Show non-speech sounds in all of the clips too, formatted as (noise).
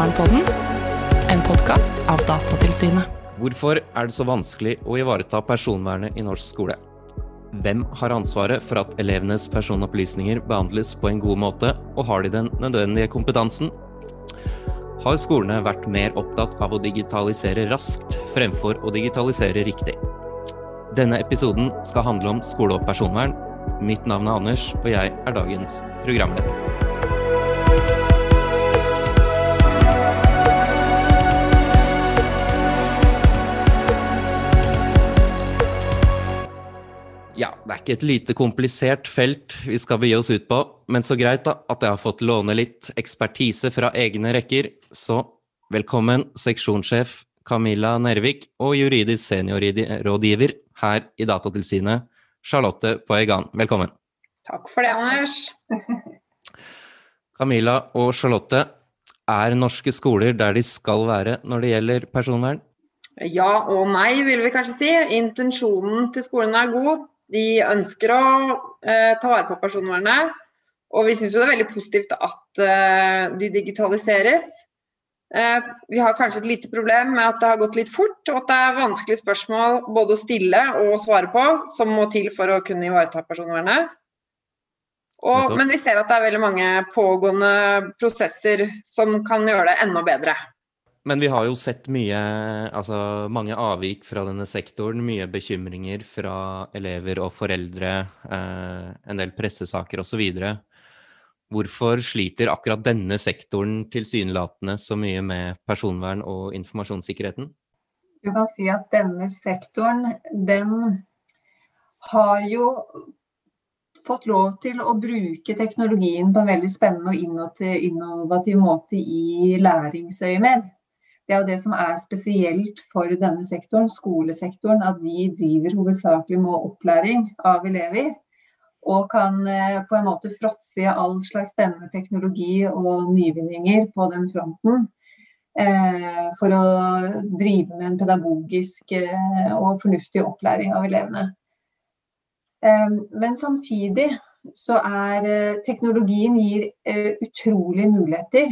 Personvernpodden, en podkast av Datatilsynet. Hvorfor er det så vanskelig å ivareta personvernet i norsk skole? Hvem har ansvaret for at elevenes personopplysninger behandles på en god måte, og har de den nødvendige kompetansen? Har skolene vært mer opptatt av å digitalisere raskt fremfor å digitalisere riktig? Denne episoden skal handle om skole og personvern. Mitt navn er Anders, og jeg er dagens programleder. Ja, det er ikke et lite komplisert felt vi skal begi oss ut på, men så greit da at jeg har fått låne litt ekspertise fra egne rekker, så velkommen seksjonssjef Camilla Nervik og juridisk seniorrådgiver her i Datatilsynet, Charlotte Poegan. Velkommen. Takk for det, Anders. (laughs) Camilla og Charlotte, er norske skoler der de skal være når det gjelder personvern? Ja og nei, vil vi kanskje si. Intensjonen til skolen er god. De ønsker å eh, ta vare på personvernet. Og vi syns det er veldig positivt at eh, de digitaliseres. Eh, vi har kanskje et lite problem med at det har gått litt fort, og at det er vanskelige spørsmål både å stille og svare på, som må til for å kunne ivareta personvernet. Og, men vi ser at det er veldig mange pågående prosesser som kan gjøre det enda bedre. Men vi har jo sett mye, altså mange avvik fra denne sektoren. Mye bekymringer fra elever og foreldre, eh, en del pressesaker osv. Hvorfor sliter akkurat denne sektoren tilsynelatende så mye med personvern og informasjonssikkerheten? Du kan si at denne sektoren, den har jo fått lov til å bruke teknologien på en veldig spennende og innovativ måte i læringsøyemed. Det er jo det som er spesielt for denne sektoren, skolesektoren, at vi driver hovedsakelig med opplæring av elever. Og kan eh, på en måte fråtse i all slags spennende teknologi og nyvinninger på den fronten. Eh, for å drive med en pedagogisk eh, og fornuftig opplæring av elevene. Men samtidig så er teknologien gir utrolige muligheter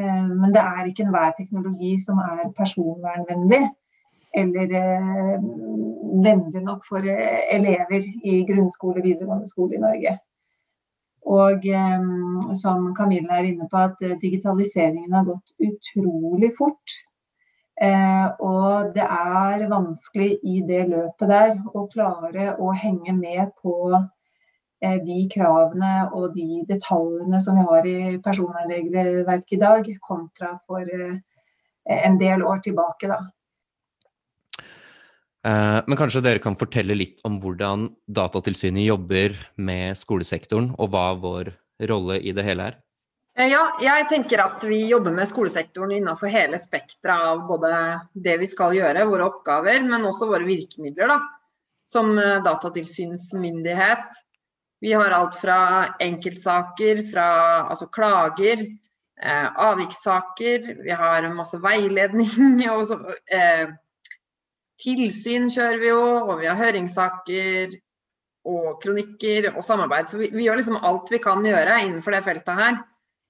men det er ikke enhver teknologi som er personvernvennlig eller eh, vennlig nok for eh, elever i grunnskole og videregående skole i Norge. Og som Camilla er inne på, at digitaliseringen har gått utrolig fort. og det er vanskelig i det løpet der å klare å henge med på Eh, de kravene og de detaljene som vi har i personvernregelverket i dag, kontra for eh, en del år tilbake. da. Eh, men kanskje dere kan fortelle litt om hvordan Datatilsynet jobber med skolesektoren, og hva vår rolle i det hele er? Ja, jeg tenker at vi jobber med skolesektoren innenfor hele spekteret av både det vi skal gjøre, våre oppgaver, men også våre virkemidler. da. Som datatilsynsmyndighet vi har alt fra enkeltsaker, fra altså klager, eh, avvikssaker. Vi har masse veiledning. (laughs) Og så, eh, tilsyn kjører vi jo, og vi har høringssaker og kronikker og samarbeid. Så vi, vi, gjør liksom alt vi kan gjøre innenfor det feltet her.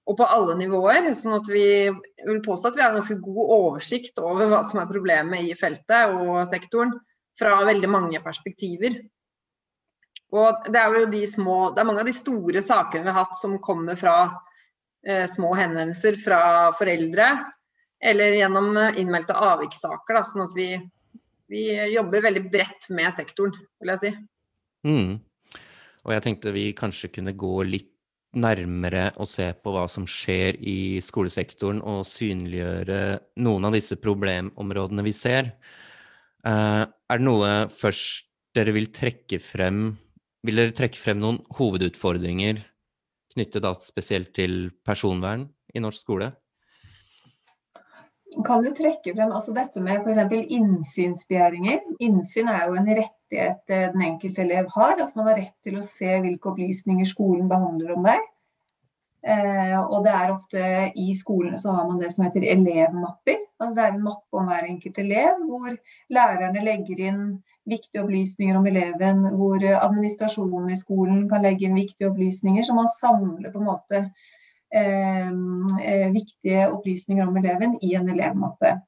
Og på alle nivåer. sånn at vi vil påstå at vi har ganske god oversikt over hva som er problemet i feltet og sektoren fra veldig mange perspektiver. Og det er jo de små Det er mange av de store sakene vi har hatt som kommer fra eh, små henvendelser fra foreldre, eller gjennom eh, innmeldte avvikssaker. Da, sånn at vi, vi, jobber veldig bredt med sektoren, vil jeg si. Mm. Og jeg tenkte vi kanskje kunne gå litt nærmere og se på hva som skjer i skolesektoren, og synliggjøre noen av disse problemområdene vi ser. Uh, er det noe først dere vil trekke frem vil dere trekke frem noen hovedutfordringer knyttet da spesielt til personvern i norsk skole? Kan du trekke frem altså dette med f.eks. innsynsbegjæringer? Innsyn er jo en rettighet eh, den enkelte elev har. altså Man har rett til å se hvilke opplysninger skolen behandler om deg. Eh, og det er ofte i skolene så har man det som heter elevmapper. Altså det er en mappe om hver enkelt elev, hvor lærerne legger inn viktige opplysninger om eleven, hvor administrasjonen i skolen kan legge inn viktige opplysninger. Så man samler på en måte eh, viktige opplysninger om eleven i en elevmappe.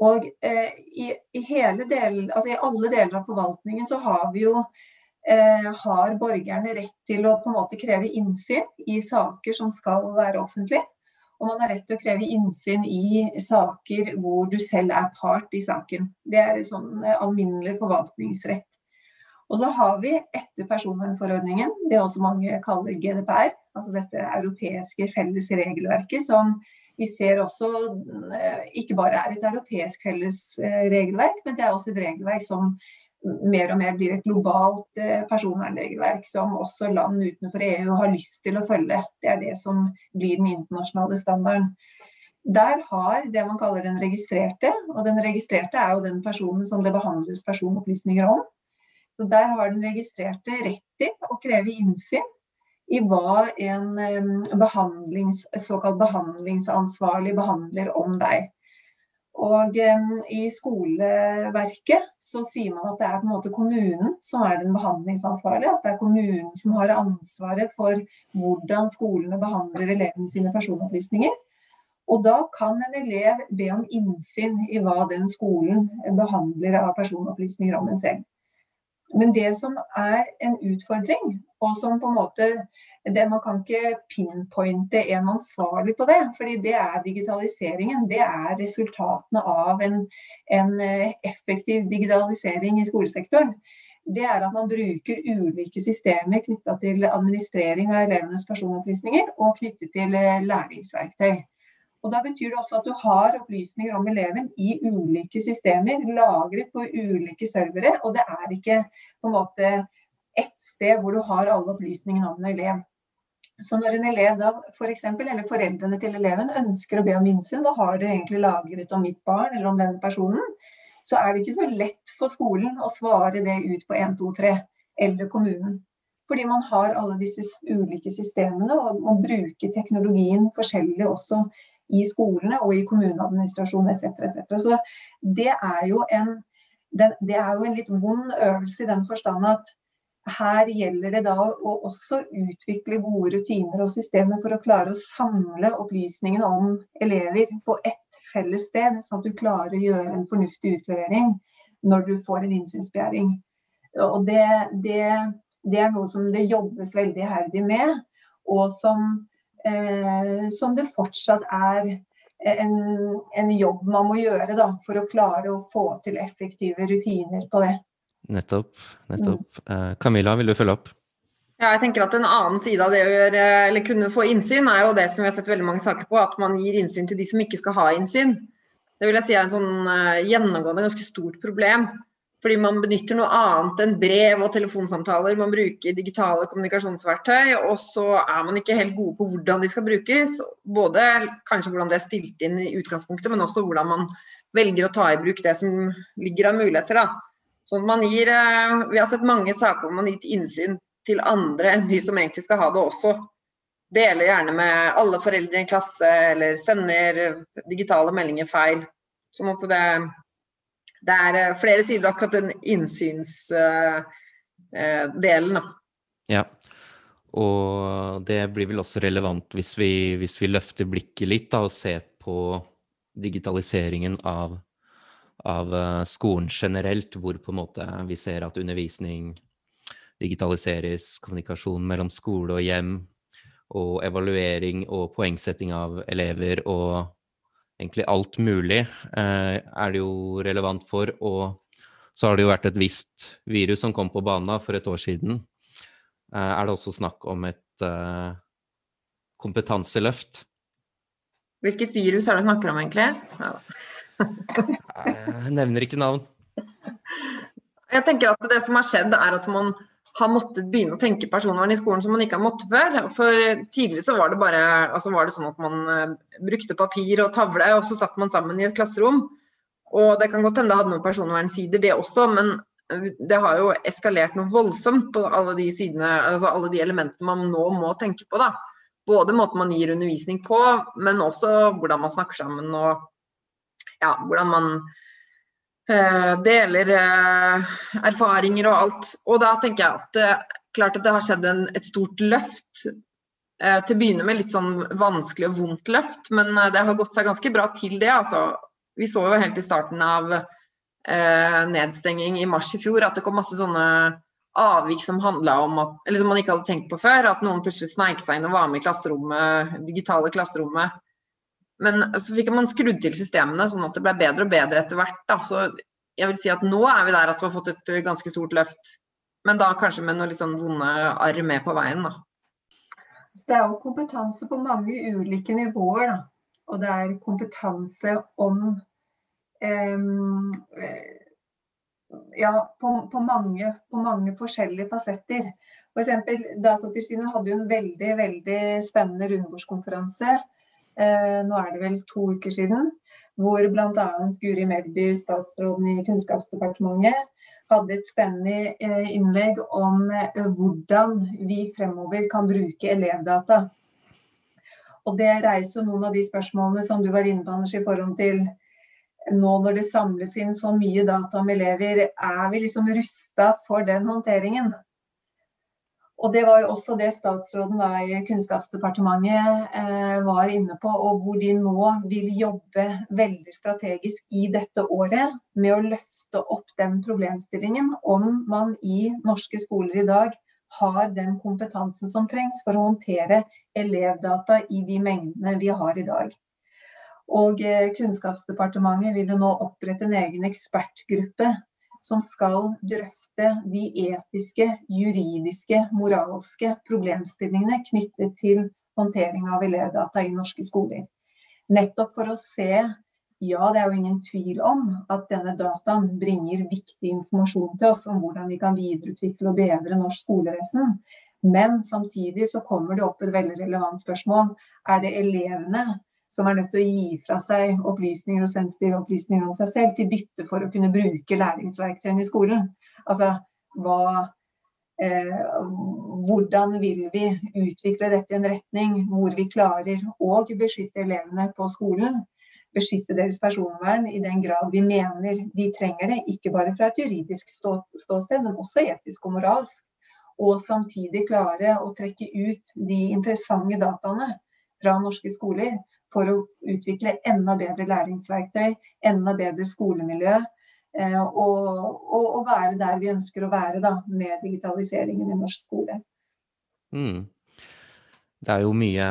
Og eh, i, i, del, altså i, alle deler av forvaltningen så har vi jo eh, har borgerne rett til å på en måte kreve innsyn i saker som skal være offentlige. Og man har rett til å kreve innsyn i saker hvor du selv er part i saken. Det er sånn eh, alminnelig forvaltningsrett. Og så har vi etter personvernforordningen, det også mange kaller GDPR, altså dette europeiske felles regelverket, som vi ser også eh, ikke bare er et europeisk felles regelverk, men det er også et regelverk som mer og mer blir et globalt eh, personvernregelverk som også land utenfor EU har lyst til å følge. Det er det som blir den internasjonale standarden. Der har det man kaller den registrerte, og den registrerte er jo den personen som det behandles personopplysninger om. Så Der har den registrerte rett til å kreve innsyn i hva en behandlings, såkalt behandlingsansvarlig behandler om deg. Og I skoleverket så sier man at det er på en måte kommunen som er den behandlingsansvarlige. altså Det er kommunen som har ansvaret for hvordan skolene behandler elevene sine personopplysninger. Og da kan en elev be om innsyn i hva den skolen behandler av personopplysninger om en selv. Men det som er en utfordring, og som på en måte det, Man kan ikke pinpointe en ansvarlig på det, fordi det er digitaliseringen. Det er resultatene av en, en eh, effektiv digitalisering i skolesektoren. Det er at man bruker ulike systemer knytta til administrering av elevenes personopplysninger og knyttet til eh, læringsverktøy. Og Da betyr det også at du har opplysninger om eleven i ulike systemer, lagret på ulike servere. Og det er ikke på en måte ett sted hvor du har alle opplysningene om en elev. Så når en elev da, for eksempel, eller foreldrene til eleven ønsker å be om innsyn, hva har dere egentlig lagret om mitt barn eller om den personen, så er det ikke så lett for skolen å svare det ut på 1, 2, 3 eller kommunen. Fordi man har alle disse ulike systemene, og man bruker teknologien forskjellig også i skolene og i kommuneadministrasjonen etc. etc. Så det er, en, det er jo en litt vond øvelse i den forstand at her gjelder det da å også utvikle gode rutiner og systemer for å klare å samle opplysningene om elever på ett felles sted, sånn at du klarer å gjøre en fornuftig utlevering når du får en innsynsbegjæring. Og det, det, det er noe som det jobbes veldig iherdig med, og som eh, som det fortsatt er en, en, jobb man må gjøre da, for å klare å få til effektive rutiner på det. Nettopp. nettopp. Mm. Camilla, vil du følge opp? Ja, jeg tenker at En annen side av det å gjøre, eller kunne få innsyn, er jo det som vi har sett veldig mange saker på, at man gir innsyn til de som ikke skal ha innsyn. Det vil jeg si er en sånn uh, gjennomgående ganske stort problem. Fordi man benytter noe annet enn brev og telefonsamtaler. Man bruker digitale kommunikasjonsverktøy, og så er man ikke helt gode på hvordan de skal brukes. Både kanskje hvordan det er stilt inn i utgangspunktet, men også hvordan man velger å ta i bruk det som ligger av muligheter. Da. Sånn gir, eh, vi har sett mange saker hvor man har gitt innsyn til andre enn de som egentlig skal ha det også. Deler gjerne med alle foreldre i en klasse, eller sender digitale meldinger feil. Sånn at det det er eh, flere sider akkurat den innsynsdelen, uh, Ja. Og det blir vel også relevant hvis vi, hvis vi løfter blikket litt da, og ser på digitaliseringen av, av uh, skolen generelt, hvor på en måte vi ser at undervisning digitaliseres, kommunikasjon mellom skole og hjem, og evaluering og poengsetting av elever og egentlig alt mulig eh, er det jo relevant for. Og så har det jo vært et visst virus som kom på banen for et år siden. Eh, er det også snakk om et eh, kompetanseløft? Hvilket virus er det du snakker om, egentlig? Ja. (laughs) (laughs) Jeg nevner ikke navn. Jeg tenker at Det som har skjedd, er at man har måttet begynne å tenke personvern i skolen som man ikke har måttet før. For Tidligere så var det bare altså var det sånn at man uh, brukte papir og tavle, og så satt man sammen i et klasserom. Og Det kan godt hende det hadde noen personvernsider, det også, men eh, det har jo eskalert noe voldsomt på alle de sidene, altså alle de elementene man nå må tenke på. da. Både måten man gir undervisning på, men også hvordan man snakker sammen og ja, hvordan man Eh, deler eh, erfaringer og alt. Og da tenker jeg at det, klart at det har skjedd en, et stort løft Eh, til å begynne med litt sånn vanskelig og vondt løft, men eh, det har gått seg ganske bra til det. altså. Vi så jo helt i starten av eh, nedstenging i mars i fjor at det kom masse sånne avvik som handla om at, eller som man ikke hadde tenkt på før. At noen plutselig sneik seg inn og var med i klasserommet, digitale klasserommet. Men så fikk man skrudd til systemene sånn at det ble bedre og bedre etter hvert. Da. Så jeg vil si at nå er vi der at vi har fått et ganske stort løft. Men da kanskje med noen litt sånn vonde arr med på veien, da. Så det er jo kompetanse på mange ulike nivåer. Da. Og det er kompetanse om eh, Ja, på, på, mange, på, mange, forskjellige fasetter. F.eks. For Datatilsynet hadde jo en veldig veldig spennende rundebordskonferanse. Eh, nå er det vel to uker siden. Hvor bl.a. Guri Melby, statsråden i Kunnskapsdepartementet, hadde et spennende eh, innlegg om eh, hvordan vi fremover kan bruke elevdata. Og Det reiser noen av de spørsmålene som du var inne på, Anders, i forhold til nå når det samles inn så mye data om elever, er vi liksom rusta for den håndteringen? Og Det var jo også det statsråden da i Kunnskapsdepartementet eh, var inne på, og hvor de nå vil jobbe veldig strategisk i dette året med å løfte opp den problemstillingen om man i norske skoler i dag har den kompetansen som trengs for å håndtere elevdata i de mengdene vi har i dag. Og eh, Kunnskapsdepartementet vil jo nå opprette en egen ekspertgruppe som skal drøfte de etiske, juridiske, moralske problemstillingene knyttet til håndtering av elevdata i norske skoler. Nettopp for å se ja, det er jo ingen tvil om at denne dataen bringer viktig informasjon til oss om hvordan vi kan videreutvikle og bedre norsk skolevesen. Men samtidig så kommer det opp et veldig relevant spørsmål. Er det elevene som er nødt til å gi fra seg opplysninger og sensitive opplysninger om seg selv til bytte for å kunne bruke læringsverktøyene i skolen. Altså hva eh, Hvordan vil vi utvikle dette i en retning hvor vi klarer å beskytte elevene på skolen? Beskytte deres personvern i den grad vi mener de trenger det, ikke bare fra et juridisk stå, ståsted, men også etisk og moralsk. Og samtidig klare å trekke ut de interessante dataene fra norske skoler for å utvikle enda bedre læringsverktøy, enda bedre skolemiljø. Eh, og, og, og, være der vi ønsker å være da, med digitaliseringen i norsk skole. Mm. Det er jo mye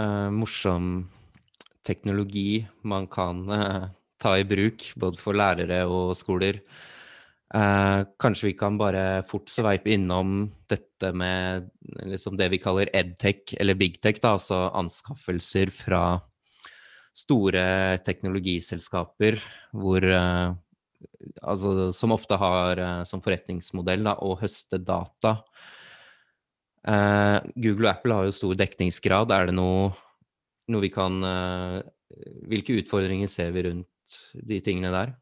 uh, morsom teknologi man kan uh, ta i bruk, både for lærere og skoler. Eh, kanskje vi kan bare fort sveipe innom dette med liksom det vi kaller edtech, eller bigtech, da, altså anskaffelser fra store teknologiselskaper hvor eh, altså, Som ofte har eh, som forretningsmodell da, å høste data. Eh, Google og Apple har jo stor dekningsgrad. Er det noe, noe vi kan eh, Hvilke utfordringer ser vi rundt de tingene der?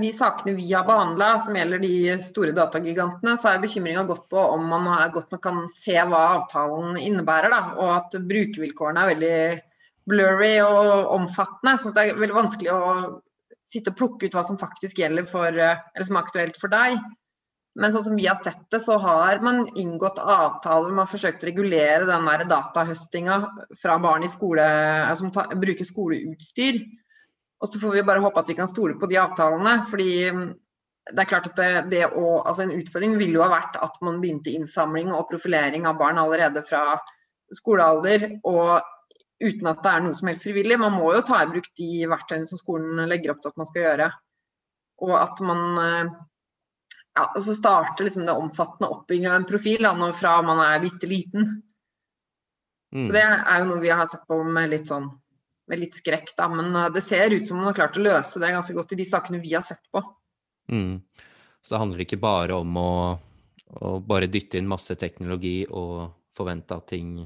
De sakene vi har behandla som gjelder de store datagigantene, så er bekymringa gått på om man godt nok kan se hva avtalen innebærer. Da, og at brukervilkårene er veldig blurry og omfattende. Så det er veldig vanskelig å sitte og plukke ut hva som faktisk gjelder for, eller som er aktuelt for deg. Men sånn som vi har sett det, så har man inngått avtaler man har forsøkt å regulere den datahøstinga fra barn i skole, som ta, bruker skoleutstyr. Og så får vi bare håpe at vi kan stole på de avtalene. fordi mm, det er klart at det, det å, altså En utfordring ville jo ha vært at man begynte innsamling og profilering av barn allerede fra skolealder, og uten at det er noe som helst frivillig. Man må jo ta i bruk de verktøyene som skolen legger opp til at man skal gjøre. Og at man eh, ja, så starter liksom det omfattende oppbygging av en profil da, fra man er bitte liten. Mm. Så det er jo noe vi har sett på med litt sånn med litt skrekk, da. Men eh, det ser ut som man har klart å løse det ganske godt i de sakene vi har sett på. Mm. Så det handler ikke bare om å, å, bare dytte inn masse teknologi og forvente at ting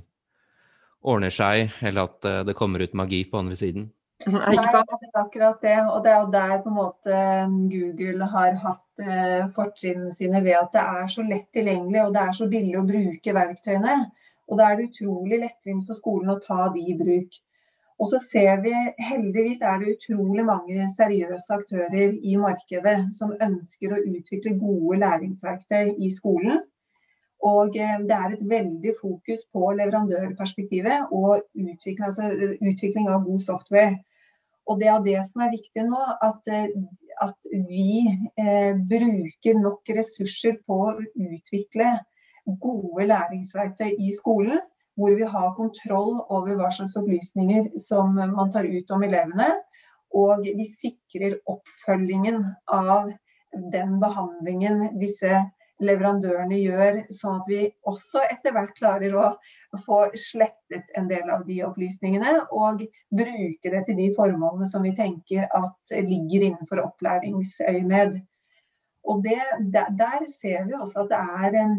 ordner seg, eller at eh, det kommer ut magi på andre siden? (laughs) Nei, ikke sant? Nei, det er akkurat det. Og det er jo der på en måte um, Google har hatt eh, fortrinnene sine ved at det er så lett tilgjengelig og det er så billig å bruke verktøyene. Og da er det utrolig lettvint for skolen å ta de i bruk. Og så ser vi heldigvis er det utrolig mange seriøse aktører i markedet som ønsker å utvikle gode læringsverktøy i skolen. Og eh, det er et veldig fokus på leverandørperspektivet og utvikling, altså utvikling av god software. Og det er det som er viktig nå, at, at vi eh, bruker nok ressurser på å utvikle gode læringsverktøy i skolen. Hvor vi har kontroll over hva slags opplysninger som man tar ut om elevene. Og vi sikrer oppfølgingen av den behandlingen disse leverandørene gjør, sånn at vi også etter hvert klarer å få slettet en del av de opplysningene, og bruke det til de formålene som vi tenker at ligger innenfor opplæringsøyemed. Og det, der, ser vi også at det er en,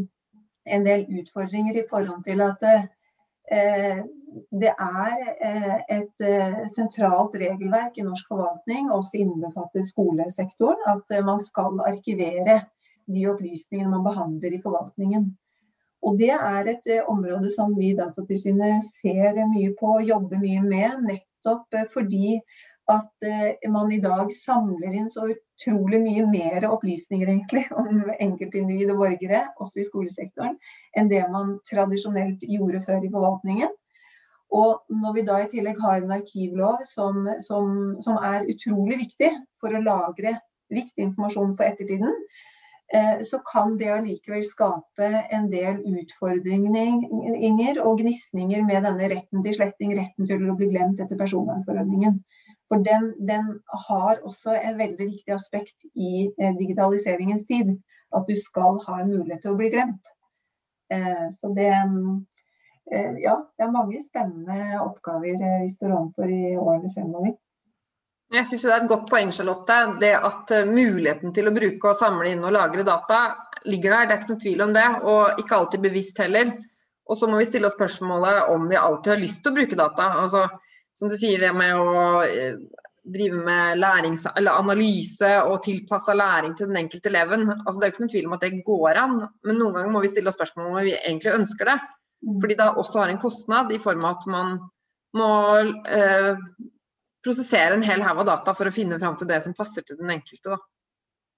en del utfordringer i forhold til at det er eh, et eh, sentralt regelverk i norsk forvaltning, også innbefatter skolesektoren, at eh, man skal arkivere de opplysningene man behandler i forvaltningen. Og Det er et område som vi i Datatilsynet ser mye på og jobber mye med, nettopp fordi at man i dag samler inn så utrolig mye mer opplysninger egentlig om enkeltindivid og borgere, også i skolesektoren, enn det man tradisjonelt gjorde før i forvaltningen. Og når vi da i tillegg har en arkivlov som, som, som er utrolig viktig for å lagre viktig informasjon for ettertiden, eh, så kan det allikevel skape en del utfordringer og gnisninger med denne retten til sletting, retten til å bli glemt etter personvernforordningen. For den, den har også en veldig viktig aspekt i eh, digitaliseringens tid. At du skal ha en mulighet til å bli glemt. Eh, så det, Eh, ja, det er mange spennende oppgaver vi står overfor i årene fremover. Jeg syns det er et godt poeng, Charlotte. Det at muligheten til å bruke og samle inn og lagre data ligger der, det er ikke noen tvil om det. Og ikke alltid bevisst heller. Og så må vi stille oss spørsmålet om vi alltid har lyst til å bruke data. Altså, som du sier, det med å drive med lærings, analyse og tilpassa læring til den enkelte eleven. Altså, det er jo ikke noen tvil om at det går an, men noen ganger må vi stille oss spørsmål om vi egentlig ønsker det. Fordi det også har en kostnad i form av at man må eh, prosessere en hel haug av data for å finne fram til det som passer til den enkelte.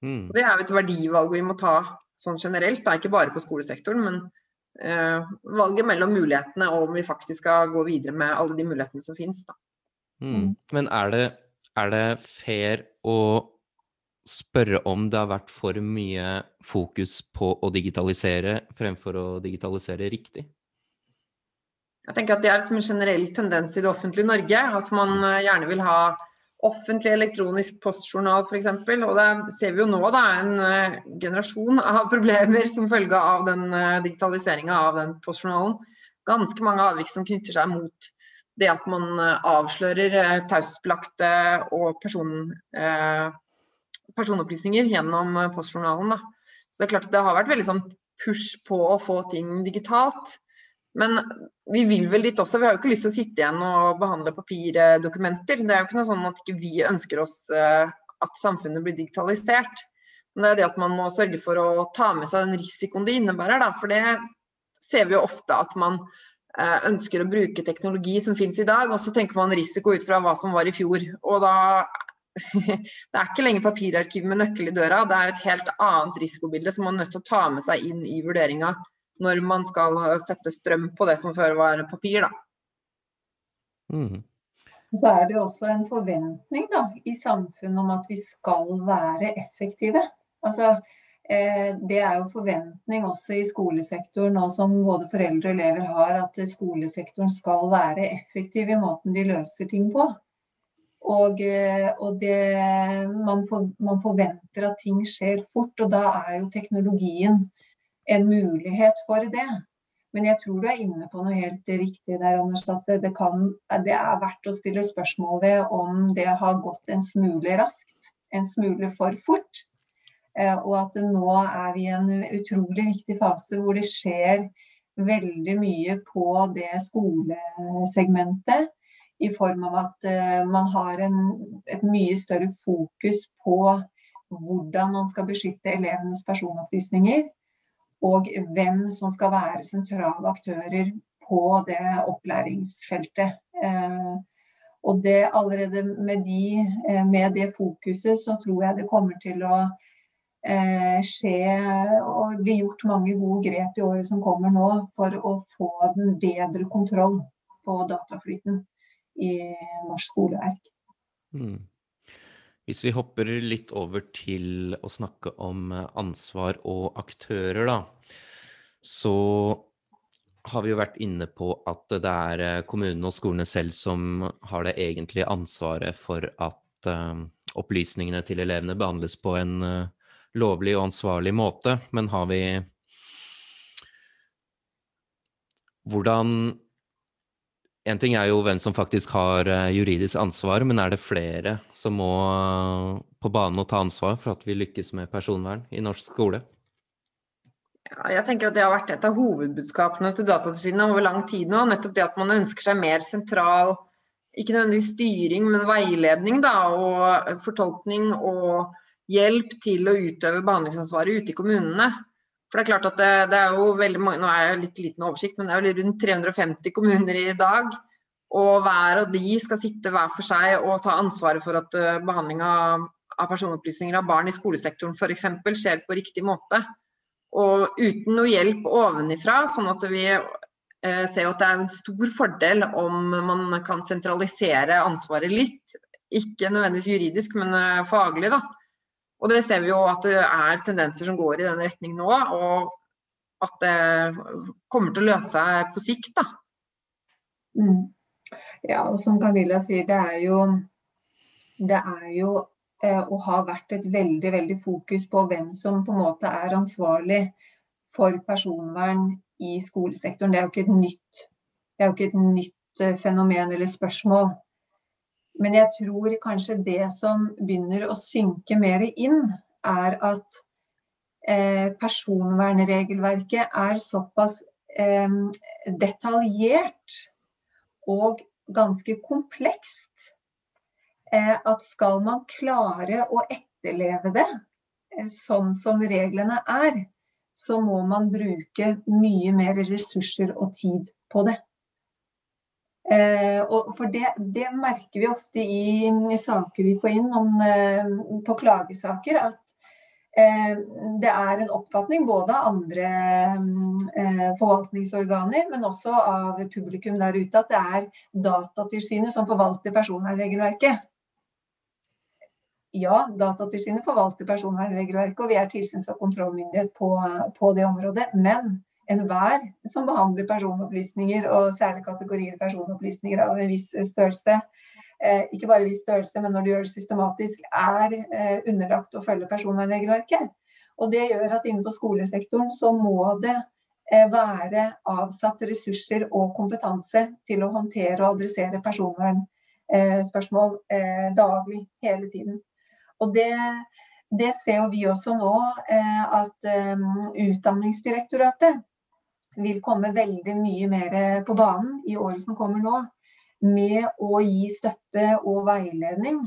Mm. det er jo et verdivalg vi må ta sånn generelt, da, ikke bare på skolesektoren, men eh, valget mellom mulighetene og om vi faktisk skal gå videre med alle de mulighetene som finnes. Mm. mm. Men er det, er det fair å spørre om det har vært for mye fokus på å digitalisere fremfor å digitalisere riktig? Jeg tenker at Det er en generell tendens i det offentlige Norge. At man eh, gjerne vil ha offentlig elektronisk postjournal f.eks. Og det ser vi jo nå da, en uh, generasjon (laughs) av problemer som følge av den uh, digitaliseringa av den postjournalen. Ganske mange avvik som knytter seg mot det at man uh, avslører uh, taushetsbelagte og person, personopplysninger gjennom postjournalen. Da. Så det er klart det har vært veldig sånn push på å få ting digitalt. Men vi vil vel dit også. Vi har jo ikke lyst til å sitte igjen og behandle papirdokumenter. Det er jo ikke noe sånn at ikke vi ønsker oss eh, at samfunnet blir digitalisert. Men det er det at man må sørge for å ta med seg den risikoen det innebærer. Da. For det ser vi jo ofte at man eh, ønsker å bruke teknologi som finnes i dag, og så tenker man risiko ut fra hva som var i fjor. Og da (laughs) det er ikke lenger papirarkiv med nøkkel i døra, det er et helt annet risikobilde som man er nødt til å ta med seg inn i vurderinga når man skal sette strøm på det som før var papir. Da. Mm. Så er det også en forventning da, i samfunnet om at vi skal være effektive. Altså, eh, det er jo forventning også i skolesektoren, nå som både foreldre og elever har, at skolesektoren skal være effektiv i måten de løser ting på. Og, eh, og det, man, for, man, forventer at ting skjer fort, og da er jo teknologien en mulighet for det. Men jeg tror du er inne på noe helt riktig der, Anders. At det, kan, det er verdt å stille spørsmål ved om det har gått en smule raskt. En smule for fort. Eh, og at nå er vi i en utrolig viktig fase hvor det skjer veldig mye på det skolesegmentet. I form av at eh, man har en, et mye større fokus på hvordan man skal beskytte elevenes personopplysninger og hvem som skal være sentrale aktører på det opplæringsfeltet. Eh, og det allerede med, de, eh, med det fokuset så tror jeg det kommer til å eh, skje og bli gjort mange gode grep i året som kommer nå for å få den bedre kontroll på dataflyten i norsk skoleverk. Mm. Hvis vi hopper litt over til å snakke om ansvar og aktører, da. Så har vi jo vært inne på at det er kommunene og skolene selv som har det egentlige ansvaret for at uh, opplysningene til elevene behandles på en lovlig og ansvarlig måte. Men har vi Hvordan En ting er jo hvem som faktisk har uh, juridisk ansvar, men er det flere som må på banen og ta ansvar for at vi lykkes med personvern i norsk skole? Ja, jeg tenker at Det har vært et av hovedbudskapene til Datatilsynet over lang tid nå. Nettopp det at man ønsker seg mer sentral ikke nødvendigvis styring, men veiledning da, og fortolkning og hjelp til å utøve behandlingsansvaret ute i kommunene. For det er klart at det, det er jo veldig mange, Nå er jeg litt liten oversikt, men det er jo rundt 350 kommuner i dag. Og hver av de skal sitte hver for seg og ta ansvaret for at uh, av, personopplysninger av barn i skolesektoren f.eks. skjer på riktig måte. Og uten noe hjelp ovenifra, sånn at vi eh, ser at det er en stor fordel om man kan sentralisere ansvaret litt. Ikke nødvendigvis juridisk, men eh, faglig. da. Og det ser vi jo at det er tendenser som går i den retning nå. Og at det kommer til å løse seg på sikt, da. Mm. Ja, og som Camilla sier, det er jo, det er jo eh, og har vært et veldig, veldig fokus på hvem som på en måte er ansvarlig for personvern i skolesektoren. Det er jo ikke et nytt, ikke et nytt eh, fenomen eller spørsmål. Men jeg tror kanskje det som begynner å synke mer inn, er at eh, personvernregelverket er såpass eh, detaljert og ganske komplekst eh, at skal man klare å etterleve det eh, sånn som reglene er, så må man bruke mye mer ressurser og tid på det. Eh, for det, det, merker vi ofte i, i, saker vi får inn om, eh, på klagesaker, at eh, det er en oppfatning både av andre eh, forvaltningsorganer, men også av publikum der ute, at det er Datatilsynet som forvalter personvernregelverket ja, Datatilsynet forvalter personvernregelverket, og vi er tilsyns- og kontrollmyndighet på, på, det området. Men enhver som behandler personopplysninger, og særlig kategorier personopplysninger av en viss størrelse, eh, ikke bare viss størrelse, men når det gjøres systematisk, er eh, underlagt å følge personvernregelverket. Og det gjør at innenfor skolesektoren så må det eh, være avsatt ressurser og kompetanse til å håndtere og adressere personvernspørsmål eh, daglig, hele tiden. Og det, det ser vi også nå, eh, at eh, Utdanningsdirektoratet vil komme veldig mye mer på banen i året som kommer nå. Med å gi støtte og veiledning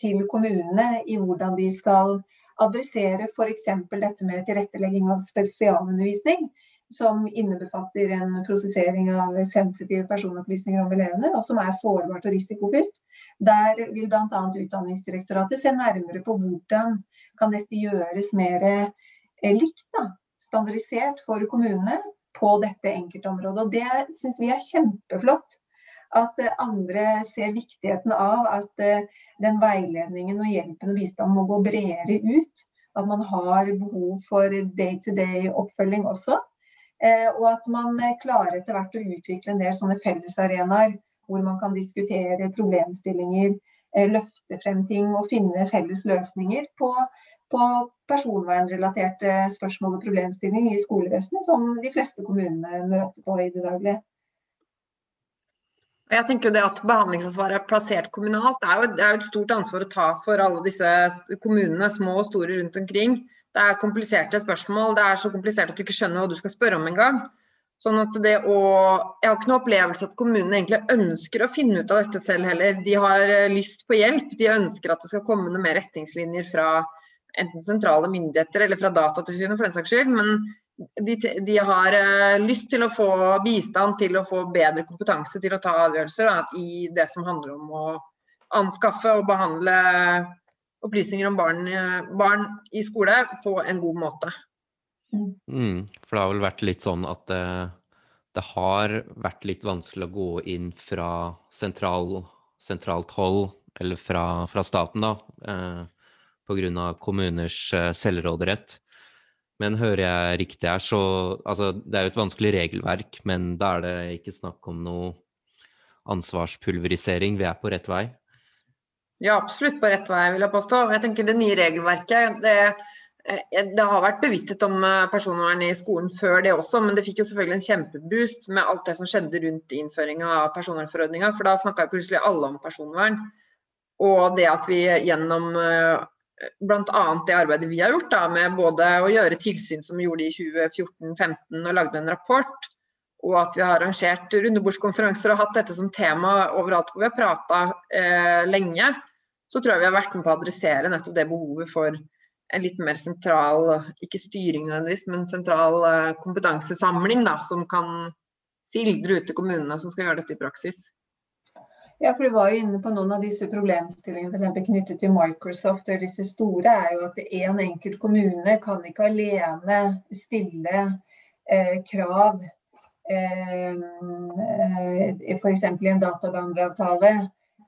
til kommunene i hvordan de skal adressere f.eks. dette med tilrettelegging av spesialundervisning som innebefatter en prosessering av sensitive personopplysninger om elevene, og som er sårbart og risikofylt. Der vil bl.a. Utdanningsdirektoratet se nærmere på hvordan kan dette gjøres mer eh, likt, da, standardisert for kommunene på dette enkeltområdet. Og Det syns vi er kjempeflott. At eh, andre ser viktigheten av at eh, den veiledningen og hjelpen og bistanden må gå bredere ut. At man har behov for day-to-day oppfølging også. Eh, og at man klarer etter hvert å utvikle en del sånne fellesarenaer hvor man kan diskutere problemstillinger, løfte frem ting og finne felles løsninger på, på personvernrelaterte spørsmål og problemstillinger i skolevesenet, som de fleste kommunene møter på i det daglige. Jeg tenker jo det at Behandlingsansvaret er plassert kommunalt, det er, jo, det er jo et stort ansvar å ta for alle disse kommunene, små og store rundt omkring. Det er kompliserte spørsmål. Det er så komplisert at du ikke skjønner hva du skal spørre om engang. Sånn at det å, Jeg har ikke noe opplevelse at kommunene egentlig ønsker å finne ut av dette selv heller. De har eh, lyst på hjelp. De ønsker at det skal komme noen mer retningslinjer fra enten sentrale myndigheter eller fra Datatilsynet for den saks skyld. Men de, de, har uh, lyst til å få bistand til å få bedre kompetanse til å ta avgjørelser da, i det som handler om å anskaffe og behandle opplysninger om barn, barn i skole på en god måte. Mm, for det har vel vært litt sånn at det, det har vært litt vanskelig å gå inn fra sentral, sentralt hold, eller fra, fra staten, da, eh, pga. kommuners eh, selvråderett. Men hører jeg riktig her, så Altså, det er jo et vanskelig regelverk, men da er det ikke snakk om noe ansvarspulverisering. Vi er på rett vei? Ja, absolutt på rett vei, vil jeg påstå. Jeg tenker Det nye regelverket det Eh, det har vært bevissthet om eh, personvern i skolen før det også, men det fikk jo selvfølgelig en kjempeboost med alt det som skjedde rundt innføringa av personvernforordninga. For da snakka plutselig alle om personvern. Og det at vi gjennom bl.a. det arbeidet vi har gjort da, med både å gjøre tilsyn som vi gjorde i 2014-2015 og lagde en rapport, og at vi har arrangert rundebordskonferanser og hatt dette som tema overalt hvor vi har prata eh, lenge, så tror jeg vi har vært med på å adressere nettopp det behovet for en litt mer sentral, ikke styring nødvendigvis, men sentral eh, kompetansesamling da, som kan sildre ut til kommunene som skal gjøre dette i praksis. Ja, for Du var jo inne på noen av disse problemstillingene f.eks. knyttet til Microsoft og disse store. er jo At en enkelt kommune kan ikke alene stille eh, krav eh, eh f.eks. i en databehandleravtale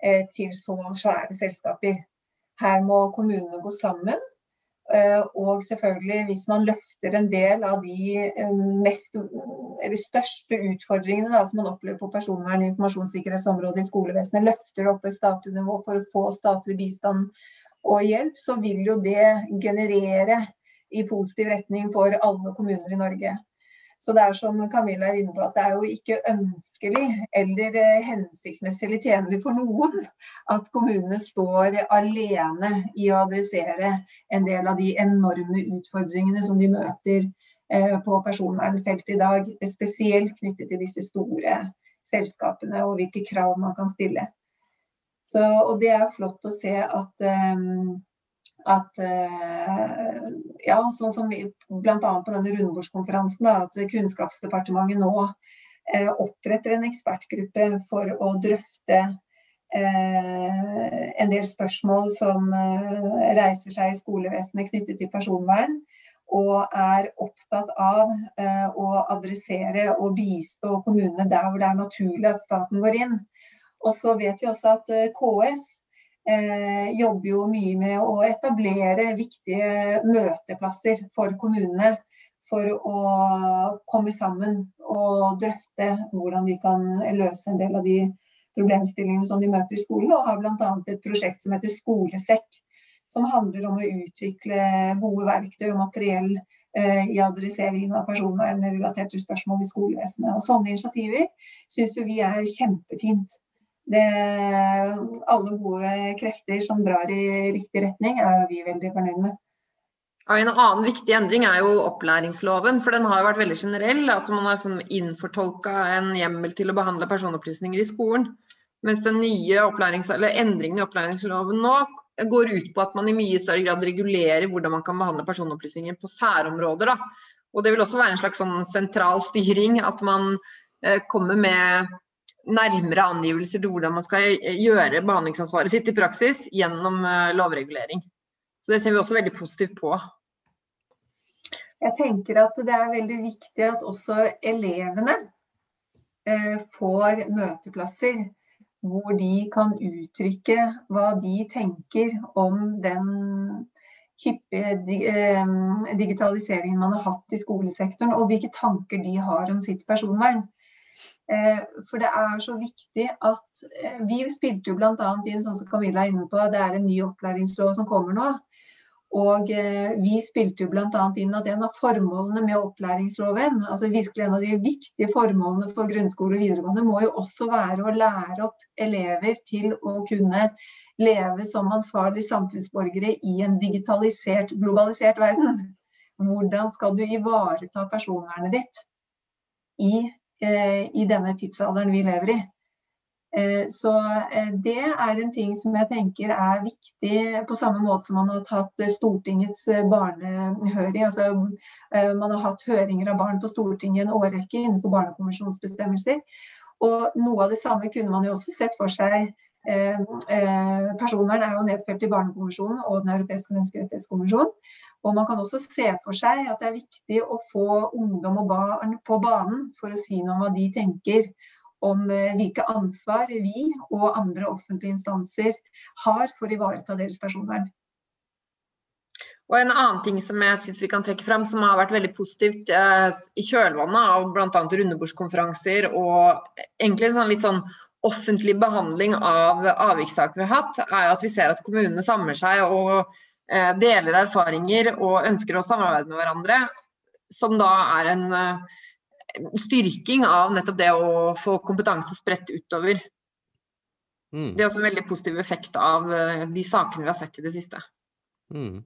eh, til så svære selskaper. Her må kommunene gå sammen og selvfølgelig, hvis man løfter en del av de eh, mest, største utfordringene da, som man opplever på personvern- og informasjonssikkerhetsområdet i skolevesenet, løfter det opp et statlig nivå for å få statlig bistand og hjelp, så vil jo det generere i positiv retning for alle kommuner i Norge. Så det er som Camilla er inne på, at det er jo ikke ønskelig eller eh, hensiktsmessig eller tjenlig for noen at kommunene står alene i å adressere en del av de enorme utfordringene som de møter eh, på personvernfeltet i dag. Spesielt knyttet til disse store selskapene og hvilke krav man kan stille. Så, og det er flott å se at um, at eh, ja, sånn som bl.a. på denne rundebordskonferansen, at Kunnskapsdepartementet nå eh, oppretter en ekspertgruppe for å drøfte eh, en del spørsmål som reiser seg i skolevesenet knyttet til personvern. Og er opptatt av å adressere og bistå kommunene der hvor det er naturlig at staten går inn. Og så vet vi også at KS eh, jobber jo mye med å etablere viktige møteplasser for kommunene. For å komme sammen og drøfte hvordan vi kan løse en del av de problemstillingene som de møter i skolen. Og har bl.a. et prosjekt som heter Skolesekk. Som handler om å utvikle gode verktøy og materiell eh, i adresseringen av personvernrelaterte spørsmål i skolevesenet. Og Sånne initiativer syns vi er kjempefint det, alle gode krefter som drar i riktig retning, er vi veldig fornøyd med. En annen viktig endring er jo opplæringsloven, for den har jo vært veldig generell. altså Man har sånn innfortolka en hjemmel til å behandle personopplysninger i skolen. Mens den nye endringen i opplæringsloven nå går ut på at man i mye større grad regulerer hvordan man kan behandle personopplysninger på særområder. Da. Og Det vil også være en slags sånn sentral styring, at man eh, kommer med nærmere angivelser til hvordan man skal gjøre behandlingsansvaret sitt i praksis gjennom eh, lovregulering. Så Det ser vi også veldig positivt på. Jeg tenker at det er veldig viktig at også elevene eh, får møteplasser hvor de kan uttrykke hva de tenker om den hyppige eh, digitaliseringen man har hatt i skolesektoren, og hvilke tanker de har om sitt personvern. Eh, for det er så viktig at eh, Vi spilte jo bl.a. inn, sånn som Camilla er inne på, det er en ny opplæringslov som kommer nå. Og eh, vi spilte jo bl.a. inn at en av formålene med opplæringsloven, altså virkelig en av de viktige formålene for grunnskole og videregående, må jo også være å lære opp elever til å kunne leve som ansvarlige samfunnsborgere i en digitalisert, globalisert verden. Hvordan skal du ivareta personvernet ditt i i denne tidsalderen vi lever i. Eh, så eh, det er en ting som jeg tenker er viktig, på samme måte som man har tatt Stortingets barnehøring. Altså, man har hatt høringer av barn på Stortinget en årrekke innenfor barnekonvensjonsbestemmelser. Og noe av det samme kunne man jo også sett for seg Eh, eh, personvern er jo nedfelt i Barnekonvensjonen og Den europeiske menneskerettighetskonvensjonen. Og man kan også se for seg at det er viktig å få ungdom og barn på banen for å si noe om hva de tenker om eh, hvilke ansvar vi og andre offentlige instanser har for å ivareta deres personvern. Og En annen ting som jeg synes vi kan trekke frem, som har vært veldig positivt eh, i kjølvannet av bl.a. rundebordskonferanser og egentlig sånn litt sånn offentlig behandling av avvikssaker vi har hatt, er at vi ser at kommunene samler seg og deler erfaringer og ønsker å samarbeide med hverandre. Som da er en eh, styrking av nettopp det å få kompetanse spredt utover. Mm. Det er også en veldig positiv effekt av eh, de sakene vi har sett i det siste. Mm.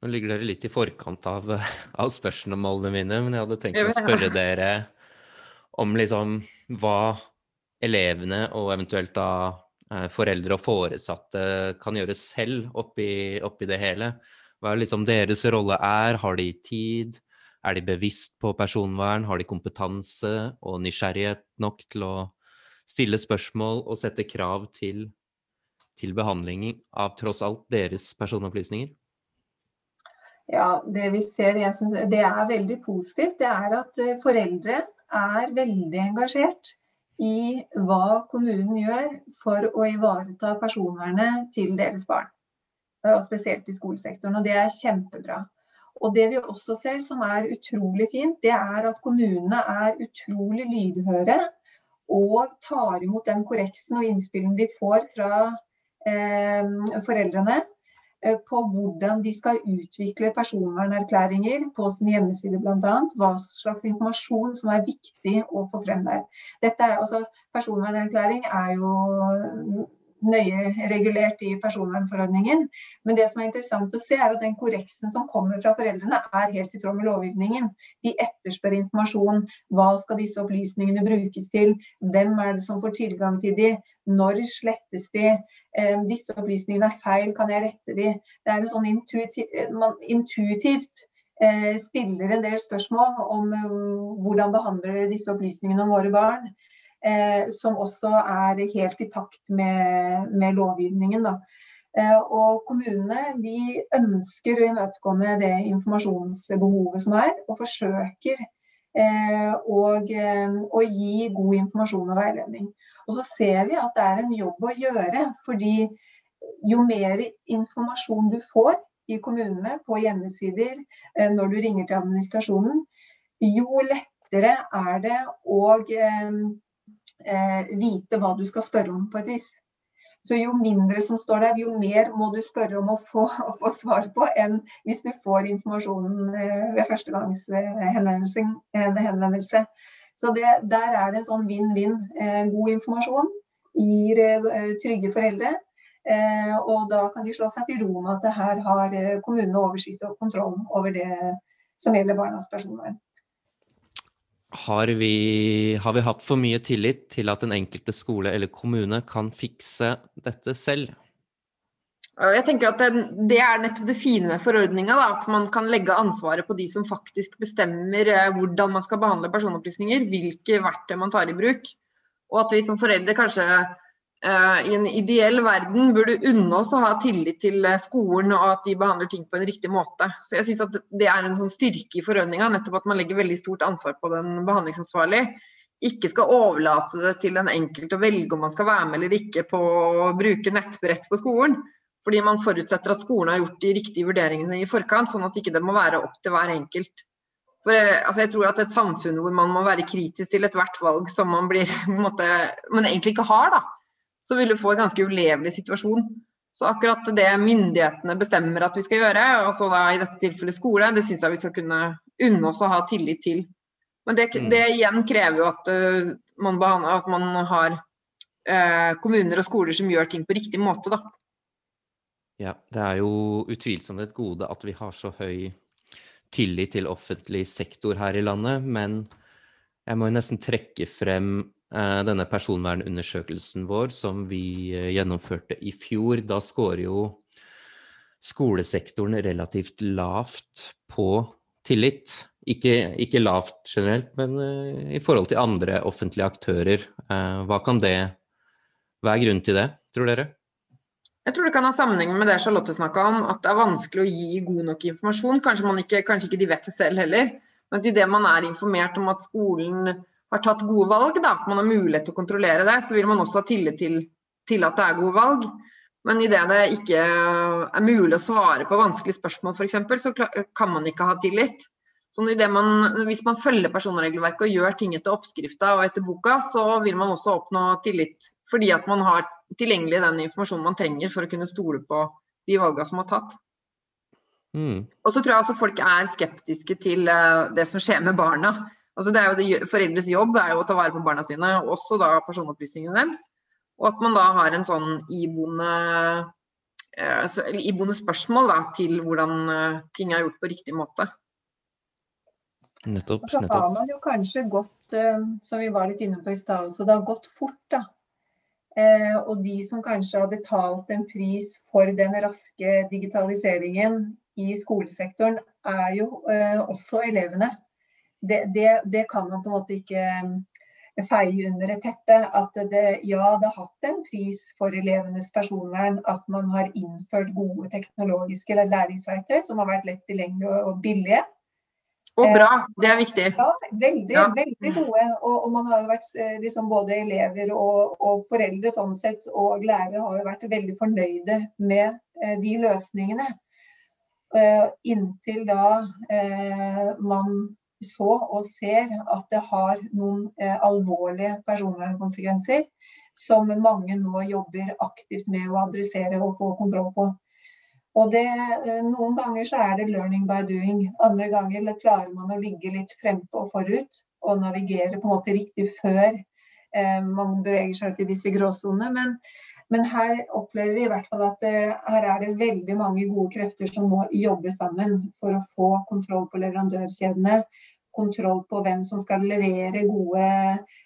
Nå ligger dere litt i forkant av, (laughs) av spørsmålene mine, men jeg hadde tenkt å spørre dere om liksom hva elevene og eventuelt da eh, foreldre og foresatte kan gjøre selv oppi, oppi det hele. Hva er liksom deres rolle er? Har de tid? Er de bevisst på personvern? Har de kompetanse og nysgjerrighet nok til å stille spørsmål og sette krav til, til behandling av tross alt deres personopplysninger? Ja, Det vi ser, synes, det er veldig positivt, det er at eh, foreldre er veldig engasjert i hva kommunen gjør for å ivareta personvernet til deres barn. Eh, og spesielt i skolesektoren. Og det er kjempebra. Og det vi også ser som er utrolig fint, det er at kommunene er utrolig lydhøre og tar imot den korreksen og innspillen de får fra eh, foreldrene på hvordan de skal utvikle personvernerklæringer på sin hjemmeside bl.a. Hva slags informasjon som er viktig å få frem der. Dette er, altså, personvernerklæring er jo nøye regulert i personvernforordningen. Men det som er interessant å se, er at den korreksen som kommer fra foreldrene, er helt i tråd med lovgivningen. De etterspør informasjon. Hva skal disse opplysningene brukes til? Hvem er det som får tilgang til de? Når slettes de? Eh, disse opplysningene er feil, kan jeg rette de? Det er en sånn intuitiv, man intuitivt eh, stiller en del spørsmål om um, hvordan behandler disse opplysningene om våre barn eh, som også er helt i takt med, med lovgivningen. Da. Eh, og kommunene de ønsker å imøtekomme det informasjonsbehovet som er, og forsøker eh, og, eh, å gi god informasjon og veiledning. Og så ser vi at det er en jobb å gjøre, fordi jo mer informasjon du får i kommunene på hjemmesider eh, når du ringer til administrasjonen, jo lettere er det å eh, eh, vite hva du skal spørre om, på et vis. Så jo mindre som står der, jo mer må du spørre om å få, (laughs) å få svar på, enn hvis du får informasjonen eh, ved første gangs eh, henvendelse. henvendelse. Så det, der er det en sånn vinn-vinn. Eh, god informasjon gir eh, trygge foreldre. Eh, og da kan de slå seg til ro med at her har kommunene oversikt og kontroll over det som gjelder barnas personvern. Har vi, har vi, hatt for mye tillit til at den enkelte skole eller kommune kan fikse dette selv? Jeg tenker at det, det er nettopp det fine med forordninga. At man kan legge ansvaret på de som faktisk bestemmer eh, hvordan man skal behandle personopplysninger. Hvilke verktøy man tar i bruk. Og at vi som foreldre kanskje I en ideell verden burde unne oss å ha tillit til uh, skolen og at de behandler ting på en riktig måte. Så jeg synes at Det er en sånn styrke i forordninga, nettopp at man legger veldig stort ansvar på den behandlingsansvarlig. Ikke skal overlate det til den enkelte å velge om man skal være med eller ikke på å bruke nettbrett på skolen. Fordi man forutsetter at skolen har gjort de riktige vurderingene i forkant, sånn at ikke det må være opp til hver enkelt. For eh, altså jeg tror at et samfunn hvor man må være kritisk til ethvert valg som man blir, (laughs) måte, men egentlig ikke har, da så vil du få en ganske ulevelig situasjon. Så akkurat det myndighetene bestemmer at vi skal gjøre, altså da i dette tilfellet skole, det syns jeg vi skal kunne unne oss å ha tillit til. Men det, mm. det igjen krever jo at, uh, man, at man, har uh, kommuner og skoler som gjør ting på riktig måte, da. Ja, det er jo utvilsomt et gode at vi har så høy tillit til offentlig sektor her i landet, men jeg må jo nesten trekke frem denne personvernundersøkelsen vår som vi eh, gjennomførte i fjor, da scorer jo skolesektoren relativt lavt på tillit. Ikke, ikke lavt generelt, men uh, i forhold til andre offentlige aktører. Hva kan det er grunnen til det? tror dere? Jeg tror det kan ha sammenheng med det Charlotte snakka om, at det er vanskelig å gi god nok informasjon. Kanskje, ikke, kanskje ikke de vet det selv heller, men idet man er informert om at skolen har tatt gode valg, da, at man har mulighet til å kontrollere det, så vil man også ha tillit til, til at det er gode valg. Men idet det ikke er mulig å svare på vanskelige spørsmål f.eks., så kan man ikke ha tillit. Så man, Hvis man følger personregelverket og gjør ting etter oppskrifta og etter boka, så vil man også oppnå tillit. Fordi at man har tilgjengelig den informasjonen man trenger for å kunne stole på de valgene som er tatt. Mm. Og så tror jeg også folk er skeptiske til uh, det som skjer med barna. Altså det er jo det, Foreldres jobb er jo å ta vare på barna sine, også da personopplysningene deres. Og at man da har en sånn iboende, uh, iboende spørsmål da, til hvordan eh, ting er gjort på riktig måte. Nettopp. nettopp. Så har man jo kanskje gått, som vi var litt inne på i stad også, det har gått fort. da. og de som kanskje har betalt en pris for den raske digitaliseringen, i skolesektoren, er jo uh, også elevene. Det, det, det, kan man på en måte ikke eh, feie under et teppe. At det, ja, det har hatt en pris for elevenes personvern at man har innført gode teknologiske læringsverktøy som har vært lett tilgjengelige og billige. Og bra, det er viktig. Ja, veldig, ja. veldig gode. Og, og, man har jo vært liksom både elever og, og, foreldre sånn sett, og lærere har jo vært veldig fornøyde med eh, de løsningene. Eh, inntil da eh, man så og ser at det har noen eh, alvorlige personvernkonsekvenser som mange nå jobber aktivt med å adressere og få kontroll på. Og det, Noen ganger så er det 'learning by doing'. Andre ganger klarer man å ligge litt frempå og forut og navigere på en måte riktig før eh, man beveger seg til disse gråsonene. Men men her opplever vi i hvert fall at det, her er det veldig mange gode krefter som må jobbe sammen for å få kontroll på leverandørkjedene. Kontroll på hvem som skal levere gode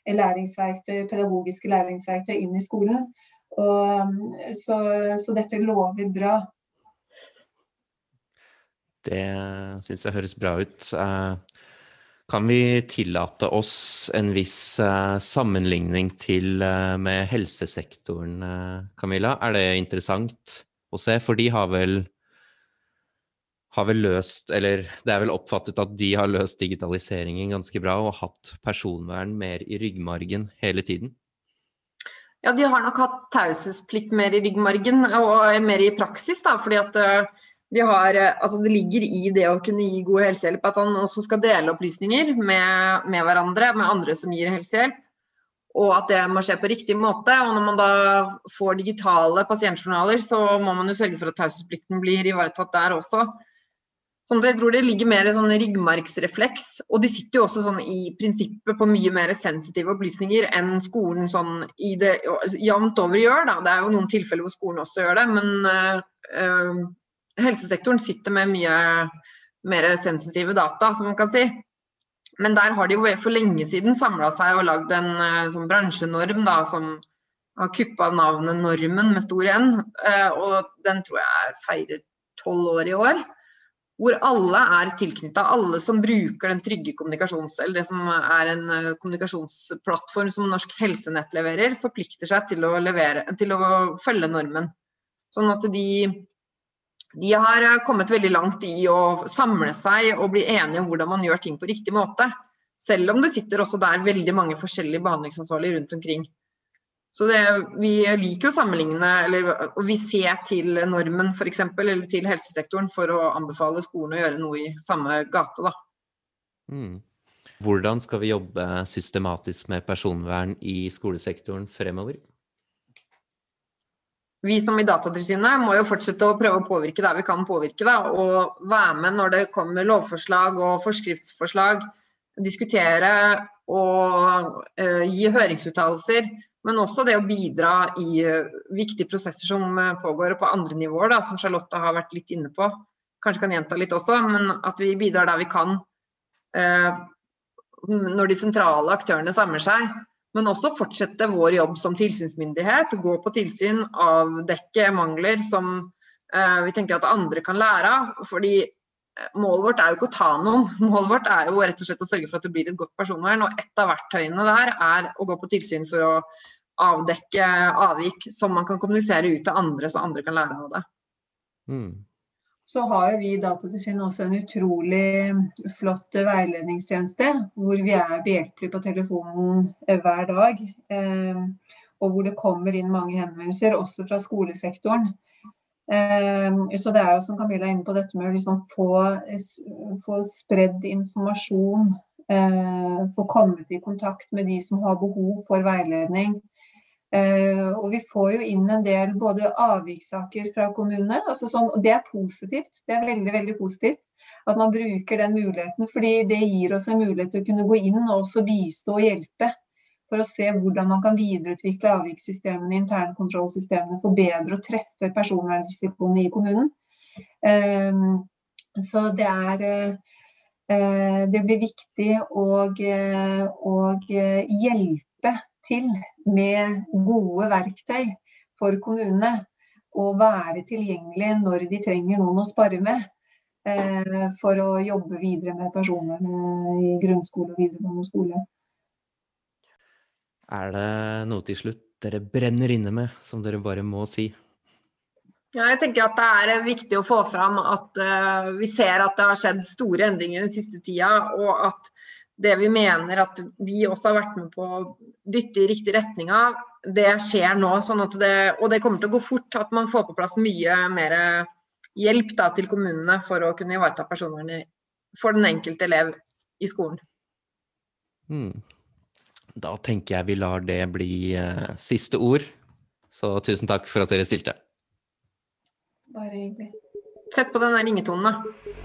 læringsverktøy, pedagogiske læringsverktøy inn i skolen. Og, så, så dette lover bra. Det syns jeg høres bra ut. Kan vi tillate oss en viss uh, sammenligning til, uh, med helsesektoren, uh, Camilla? Er det interessant å se? For de har vel, har vel løst, eller det er vel oppfattet at de har løst digitaliseringen ganske bra og hatt personvern mer i ryggmargen hele tiden? Ja, de har nok hatt taushetsplikt mer i ryggmargen og mer i praksis, da. fordi at har, eh, altså det ligger i det å kunne gi god helsehjelp at han også skal dele opplysninger med, med, hverandre, med andre som gir helsehjelp. Og at det må skje på riktig måte. Og når man da får digitale pasientjournaler, så må man jo sørge for at taushetsplikten blir ivaretatt der også. Sånn at jeg tror det ligger mer sånn ryggmargsrefleks. Og de sitter jo også sånn i prinsippet på mye mer sensitive opplysninger enn skolen sånn i det jevnt over gjør. Da. Det er jo noen tilfeller hvor skolen også gjør det, men øh, helsesektoren sitter med mye mer sensitive data, som man kan si. Men der har de jo for lenge siden samla seg og lagd en eh, sånn bransjenorm da, som har kuppa navnet Normen med stor N. Eh, og den tror jeg feirer tolv år i år. Hvor alle er tilknytta. Alle som bruker den trygge kommunikasjons... Eller det som er en eh, kommunikasjonsplattform som Norsk Helsenett leverer, forplikter seg til å, levere, til å følge normen. Sånn at de de har eh, kommet veldig langt i å samle seg og bli enige om hvordan man gjør ting på riktig måte. Selv om det sitter også der veldig mange forskjellige behandlingsansvarlige rundt omkring. Så det, Vi liker å sammenligne, eller vi ser til normen f.eks., eller til helsesektoren for å anbefale skolen å gjøre noe i samme gate. da. Mm. Hvordan skal vi jobbe systematisk med personvern i skolesektoren fremover? Vi som i Datatilsynet må jo fortsette å prøve å påvirke der vi kan påvirke. Da, og være med når det kommer lovforslag og forskriftsforslag. Diskutere og uh, gi høringsuttalelser. Men også det å bidra i uh, viktige prosesser som uh, pågår på andre nivåer, da, som Charlotte har vært litt inne på. Kanskje kan gjenta litt også, men at vi bidrar der vi kan. når de sentrale aktørene samler seg men også fortsette vår jobb som tilsynsmyndighet. Gå på tilsyn, avdekke mangler som eh, vi tenker at andre kan lære av. fordi eh, Målet vårt er jo ikke å ta noen, (laughs) målet vårt er jo rett og slett å sørge for at det blir et godt personvern. og Et av verktøyene der er å gå på tilsyn for å avdekke avvik som man kan kommunisere ut til andre, så andre kan lære av det. Mm. Så har vi i Datatilsynet også en utrolig flott veiledningstjeneste, hvor vi er behjelpelige på telefonen eh, hver dag. Eh, og hvor det kommer inn mange henvendelser, også fra skolesektoren. Eh, så det er jo som Camilla er inne på dette med å liksom få, få spredd informasjon. Få kommet i kontakt med de som har behov for veiledning. Uh, og vi får jo inn en del både avvikssaker fra kommunene, altså sånn, og det er positivt. Det er veldig, veldig positivt at man bruker den muligheten. fordi det gir oss en mulighet til å kunne gå inn og også bistå og hjelpe. For å se hvordan man kan videreutvikle avvikssystemene, internkontrollsystemene, for bedre å treffe personvernrisikoene i kommunen. Um, så det er uh, Det blir viktig å, å hjelpe til med gode verktøy for kommunene. Og være tilgjengelig når de trenger noen å spare med. Eh, for å jobbe videre med personene i grunnskole og videregående skole. Er det noe til slutt dere brenner inne med, som dere bare må si? Ja, jeg tenker at Det er viktig å få fram at uh, vi ser at det har skjedd store endringer den siste tida. Og at det vi mener at vi også har vært med på å dytte i riktig retning av, det skjer nå. Sånn det, og det kommer til å gå fort. At man får på plass mye mer hjelp da, til kommunene for å kunne ivareta personvernet for den enkelte elev i skolen. Hmm. Da tenker jeg vi lar det bli eh, siste ord. Så tusen takk for at dere stilte. Bare hyggelig. Sett på den der ringetonen, da.